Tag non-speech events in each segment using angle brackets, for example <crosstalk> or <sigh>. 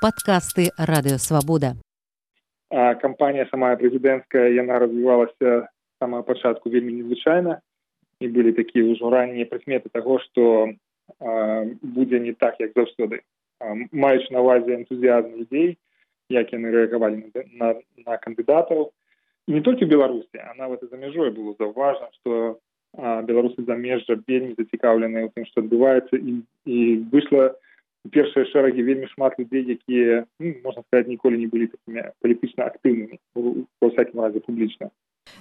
падкасты радыёвабода кампанія самая прэзідэнцкая яна развівалася самага пачатку вельмі незвычайна і былі такія ўжо раннія прыкметы таго што будзе не так як заўсёды маючы на увазе энтузіазм людзей як яны рэагавалі на, на, на кандыдатаў не толькі беларусі а нават і за мяжой было заўважна што беларусы замежжа вельмі зацікаўленыя ў тым што адбываецца і і выйшла першыя шэрагі вельмі шмат людзей якія ну, можна сказать ніколі не былі такімі палітычна актыўнымі ва всякім разе публічна.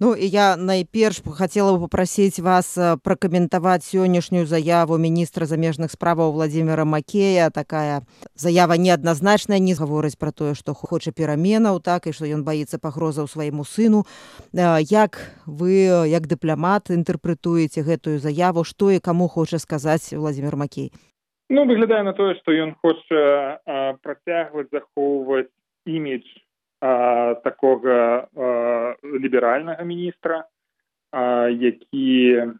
Ну і я найперш хацела бы попрасіць вас пракаментаваць сённяшнюю заяву міністра замежных справаў владимира макея. Такая заява неадназначная не гаворыць про тое што хоча пераменаў так і што ён баіцца пагрозаў свайму сыну. Як вы як дыпламат інтэрпрэтуеце гэтую заяву? Што і каму хоча сказаць владимир макей Ну выглядае на тое што ён хоча працягваць захоўваць імідж а, такога ліберальнага міністра а, які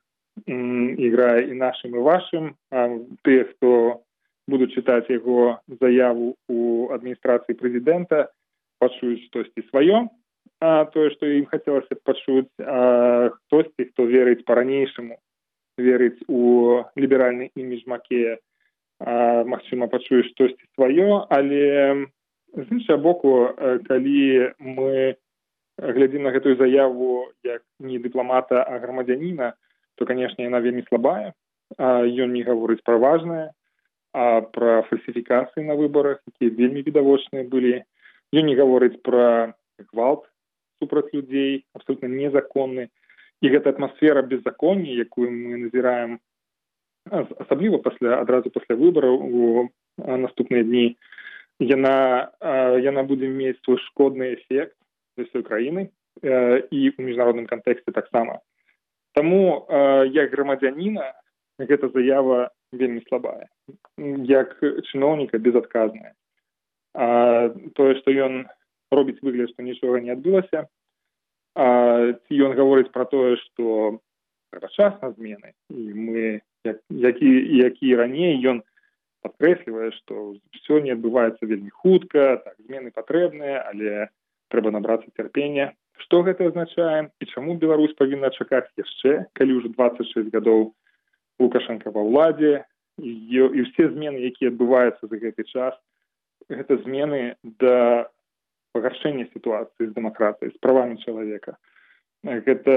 іграе і нашым і вашым тыя хто будуць чытаць яго заяву у адміністрацыі прэзідэнта пачуюць штосьці сваё а тое што ім хацелася пачуць хтосьці хто верыць па-ранейшаму верыць у ліберальны імідж макея магчыма пачуе штосьці сваё але з іншага боку калі мы глядзім на гэтую заяву як не дыпламата а грамадзяніна то канешне яна вельмі слабая. Ён не гаворыць пра важнае а пра фальсіфікацыі на выбарах якія вельмі відавочныя былі. Ён не гаворыць пра гвалт супраць людзей абсолютно незаконны. І гэта атмасфера беззаконня якую мы назіраем асабліва пасля адразу пасля выбараў у наступныя дні яна яна будзе мець свой шкодны эфект для сваёй краіны і ў міжнародным кантэксце таксама таму як грамадзяніна гэта заява вельмі слабая. Як чыноўніка безадказная тое што ён робіць выгляд што нічога не адбылася ці ён гаворыць пра тое што час на змены і мы які які раней ён падкрэслівае што все не адбываецца вельмі хутка так змены патрэбныя але трэба набрацца цярпення. Што гэта азначае і чаму Беларусь павінна чакаць яшчэ калі ўжо двадцать шесть гадоў лукашенко ва ўладзе і, і все змены якія адбываюцца за гэты час гэта змены да пагаршэння сітуацыі з дэмакратыяй з правамі чалавека. Гэта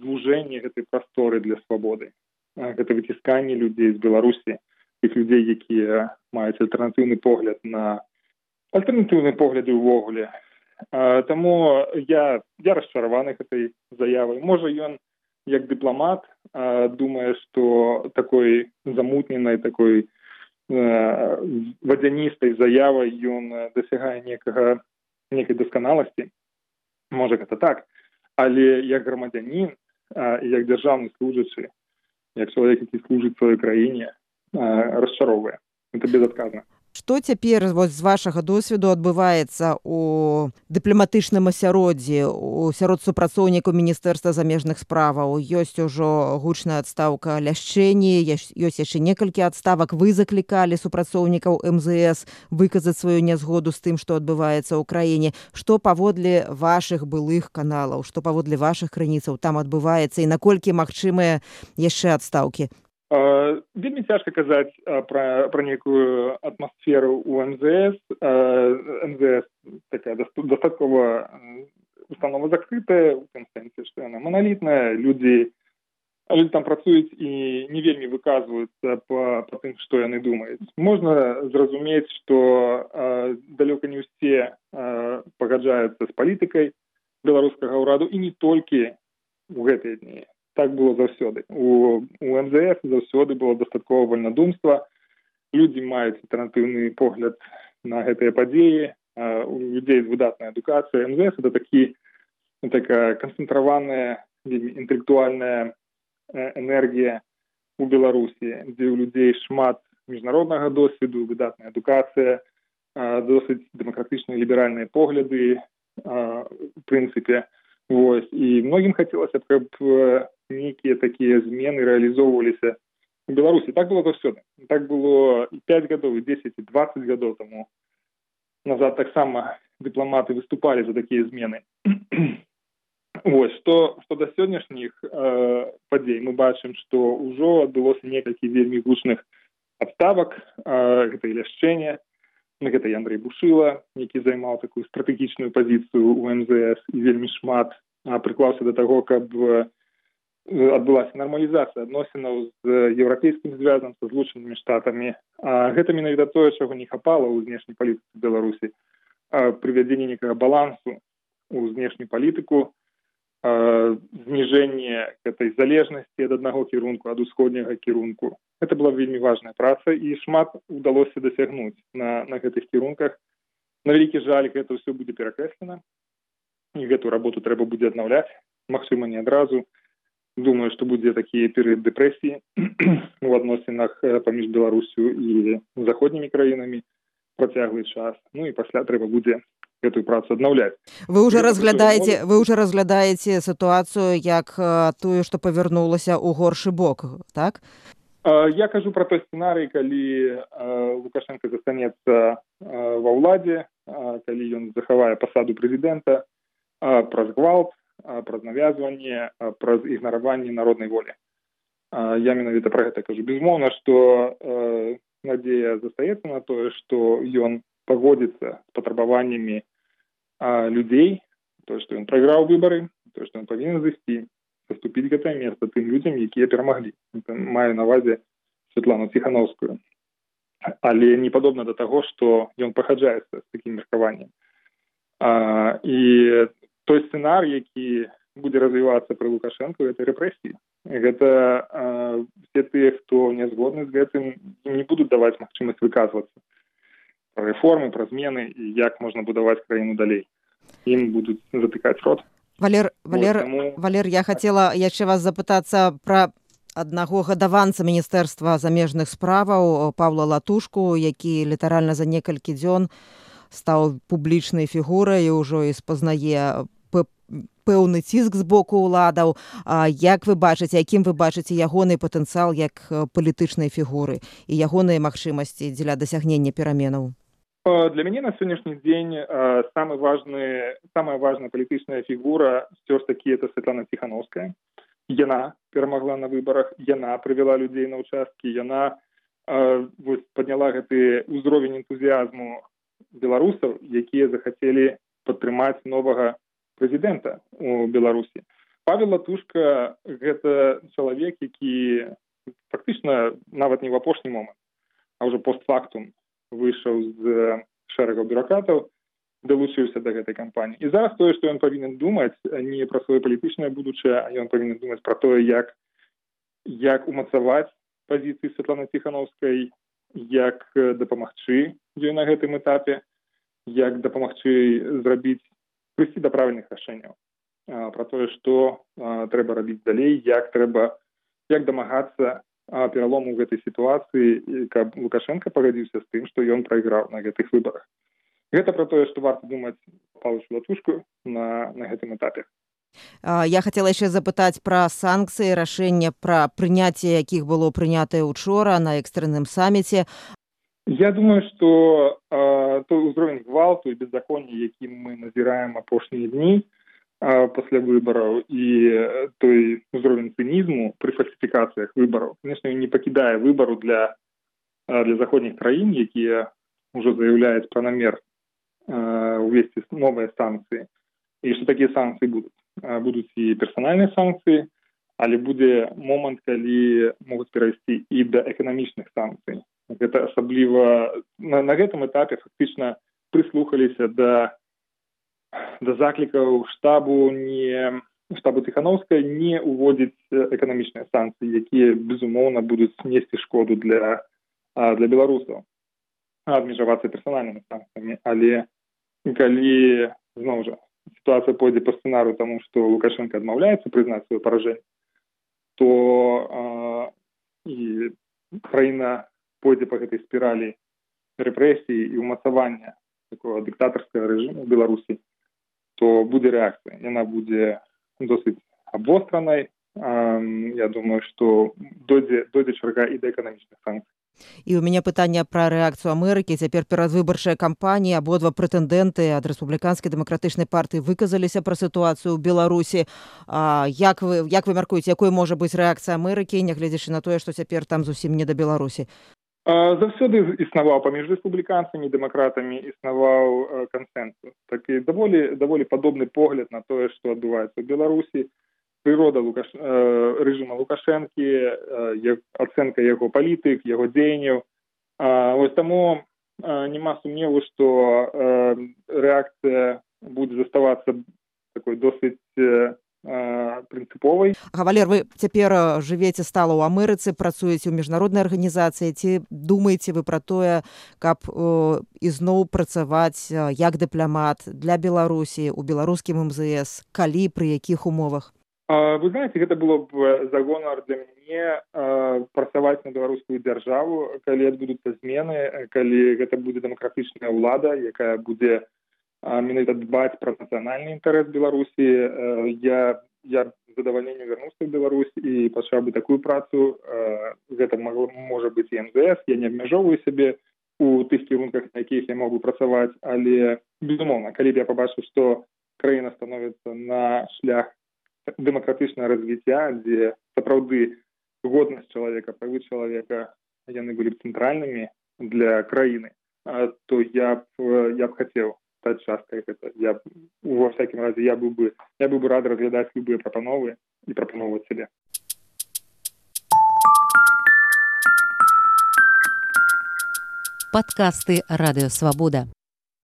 звужэнне гэтай прасторы для свабоды гэта выцісканне людзей з беларусі тых людзей якія маюць альтэрнатыўны погляд на альтэрнатыўныя погляды ўвогуле таму я я расчараваны гэтай заявай можа ён як дыпламат думае што такой замутненай такой вадзяністай заявай ён дасягае некага некай дасканаласці можа гэта так. Але як грамадзянін як дзяржаўны служачы як чалавек які служыць сваёй краіне расчароўвае. Это безадказна Што цяпер з вашага досведу адбываецца у дыпламатычным асяроддзі у сярод супрацоўнікаў міністэрства замежных справаў ёсць ужо гучная адстаўка ляшчэнні ёсць яшчэ некалькі адставак. Вы заклікалі супрацоўнікаў мзс выказаць сваю нязгоду з тым што адбываецца ў краіне. Што паводле вашых былых каналаў што паводле вашых крыніцаў там адбываецца і наколькі магчымыя яшчэ адстаўкі вельмі цяжка казаць пра пра нейкую атмасферу у мзс мзс такая дастаткова установа закрытая у кансэнсе што яна маналітная людзі але там працуюць і не вельмі выказваюцца па па тым што яны думаюць можна зразумець што далёка не ўсе пагаджаюцца з палітыкай беларускага ўраду і не толькі у гэтыя дні так было заўсёды. У у мзф заўсёды было дастаткова вольнадумства. Людзі маюць альтэрнатыўны погляд на гэтыя падзеі. У людзей выдатная адукацыя мзф это такі такая канцэнтраваная інтэлектуальная энергія у беларусі дзе ў людзей шмат міжнароднага досведу выдатная адукацыя досыць дэмакратычныя ліберальныя погляды прынцыпе. Вось. І многім хацелася каб нейкія такія змены рэалізоўваліся у беларусі так было заўсёды так было і пять гадоў і десять і двадцать гадоў таму назад. Таксама дыпламаты выступалі за такія змены <clears throat> Вось што што да сённяшніх э, падзей мы бачым што ўжо адбылося некалькі вельмі гучных адставак э, гэта і ляшчэнне гэта і Андрей бушыла які займаў такую стратэгічную пазіцыю у мзс і вельмі шмат прыклаўся да таго каб адбылася нармалізацыя адносінаў з еўрапейскім звязам са злучанымі штатамі. А гэта менавіта тое чаго не хапала ў знешняй палітыцы беларусі прывядзенне некага балансу у знешнюю палітыку зніжэнне гэтай залежнасці ад аднаго кірунку ад усходняга кірунку. Это была вельмі важная праца і шмат удалося дасягнуць на на гэтых кірунках. На вялікі жаль гэта ўсё будзе перакрэслена і гэту работу трэба будзе аднаўляць магчыма не адразу думаю что будзе такі перыяд дэпрэсіі у <clears throat> адносінах паміж беларусю і заходнімі краінамі працяглы час. Ну і пасля трэба будзе эту працу аднаўляць вы уже разглядаеце вы уже разглядаеце сітуацыю як тую што павярнулася ў горшы бок так? Я кажу про той сцэнарый калі лукашенко застанецца ва ўладзе калі ён захавае пасаду прэзідэнта праз гвалт праз навязванне праз ігнараванне народнай волі. Я менавіта про гэта кажу. Безмоўна что надзея застаецца на тое что ён пагодзіцца з патрабаваннямі людзей то что ён прайграў выбары то что он павінен зайсці заступіць гэтае место тым людзям якія перамаглі маю навазе светлану ціхановскую але не падобна да таго что ён пахаджаецца з таким меркаваннем і той сцэнар які будзе развівацца пры лукашэнку это рэпрэсіі. Гэта э, все тыя хто не згодны з гэтым не будуць даваць магчымасць выказвацца про рэформы пра змены і як можна будаваць краіну далей. Ім будуць затыкаць рот. Валер валер вот, валер я хацела яшчэ вас запытацца пра аднаго гадаванца міністэрства замежных справаў павла латушку які літаральна за некалькі дзён стаў публічнай фігурай ўжо і спазнае пэўны ціск з боку ўладаў. Як вы бачыце якім вы бачыце ягоны патэнцыял як палітычнай фігуры і ягоныя магчымасці дзеля дасягнення пераменаў? Для мяне на сённяшні дзень самы важны самая важная палітычная фігура сцёр такі это светлана ціхановская яна перамагла на выбарах яна прывяла людзей на ўчасткі яна подняла гэты ўзровень энтузіазму беларусаў якія захацелі падтрымаць новага прэзідэнта у беларусі. Павел латушка гэта чалавек які фактычна нават не ў апошні момант а ўжо постфактум выйшаў з шэрагаў бюракратаў далучыўся да гэтай кампаніі. І зараз тое што ён павінен думаць не пра сваё палітычнае будучае а ён павінен думаць пра тое як як умацаваць пазіцыі светланы ціхановскай як дапамагчы ёй на гэтым этапе як дапамагчы зрабіць прыйсці да правільных рашэнняў пра тое што трэба рабіць далей як трэба як дамагацца пералому гэтай сітуацыі каб лукашенко пагадзіўся з тым што ён прайграў на гэтых выбарах. Гэта пра тое што варта думаць палыч латушку на на гэтым этапе Я хацела яшчэ запытаць пра санкцыі рашэння пра прыняцце якіх было прынятае учора на экстрэнным саміце Я думаю, что э, той ўзровень гвалту і беззаконня, які мы назіраем апошнія дні э, пасля выбараў і той узровень цынізму пры фальсіфікацыях выбараў, конечно, не пакідае выбару для, для заходніх краін, якія ўжо заяўляюць пра намер э, увесці новыя санкцыі і што такія санкцыі будуць будуць і персанальныя санкцыі, але будзе момант, калі могуць перайсці і да эканамічных санкцый гэта асабліва на, на гэтым этапе фактычна прыслухаліся да да заклікаў штабу не штабу ціхановскай не уводзіць эканамічныя санкцыі якія безумоўна будуць несці шкоду для для беларусаў абмежавацца персанальнымі санкцыямі але калі зноў жа сітуацыя пойдзе па сцэнару таму што лукашенко адмаўляецца прызнаць сваё паражэнне то а, і краіна пойдзе по гэтай спіралі рэпрэсіі і ўмацавання такого дыктатарскага рэжыму беларусі то будзе рэакцыя яна будзе досыць абвостранай я думаю что дойдзе дойдзе чарга і да эканамічных санкцый і у мяне пытанне пра рэакцыю Амерыкі цяпер перадвыбарчая кампанія абодва прэтэндэнты ад рэспубліканскай дэмакратычнай партыі выказаліся пра сітуацыю ў беларусі а, як вы як вы мяркуеце якой можа быць рэакцыя Амерыкі нягледзячы на тое што цяпер там зусім не да беларусі заўсёды існаваў паміж рэспубліканцамі дэмакратамі існаваў кансэнсус так і даволі даволі падобны погляд на тое што адбываецца ў беларусі прырода лукаш рэжыма лукашэнкі ацэнка яго палітык яго дзеянняў вось таму няма сумневу што рэакцыя будзе заставацца такой досыць прынцыповай гавалер вы цяпер жывеце стала ў амерыцы працуеце ў міжнароднай арганізацыі ці думаеце вы пра тое каб ізноў працаваць як дыпламат для беларусі у беларускім мзс калі пры якіх умовах вы знаете гэта было б загонар для мяне працаваць на беларускую дзяржаву калі адбудуцца змены калі гэта будзе дэмакратычная ўлада якая будзе менавіта дбаць пра нацыянальны інтарэс беларусі я я задавальненне вярнуўся ў беларусь і пачаў бы такую працу. Гэта магло можа быць мзс я не абмяжоўваю сябе у тых кірунках на якіх я могу працаваць але безумоўна калі б я пабачыў што краіна становіцца на шлях дэмакратычнае развіцця дзе сапраўды годнасць чалавека правы чалавека яны былі б цэнтральнымі для краіны то я б я б хацеў стаць часткай гэта я во всякім разе я быў бы я быў бы рад разглядаць любыя прапановы і прапаноўваць сябе подкасты радыёвабода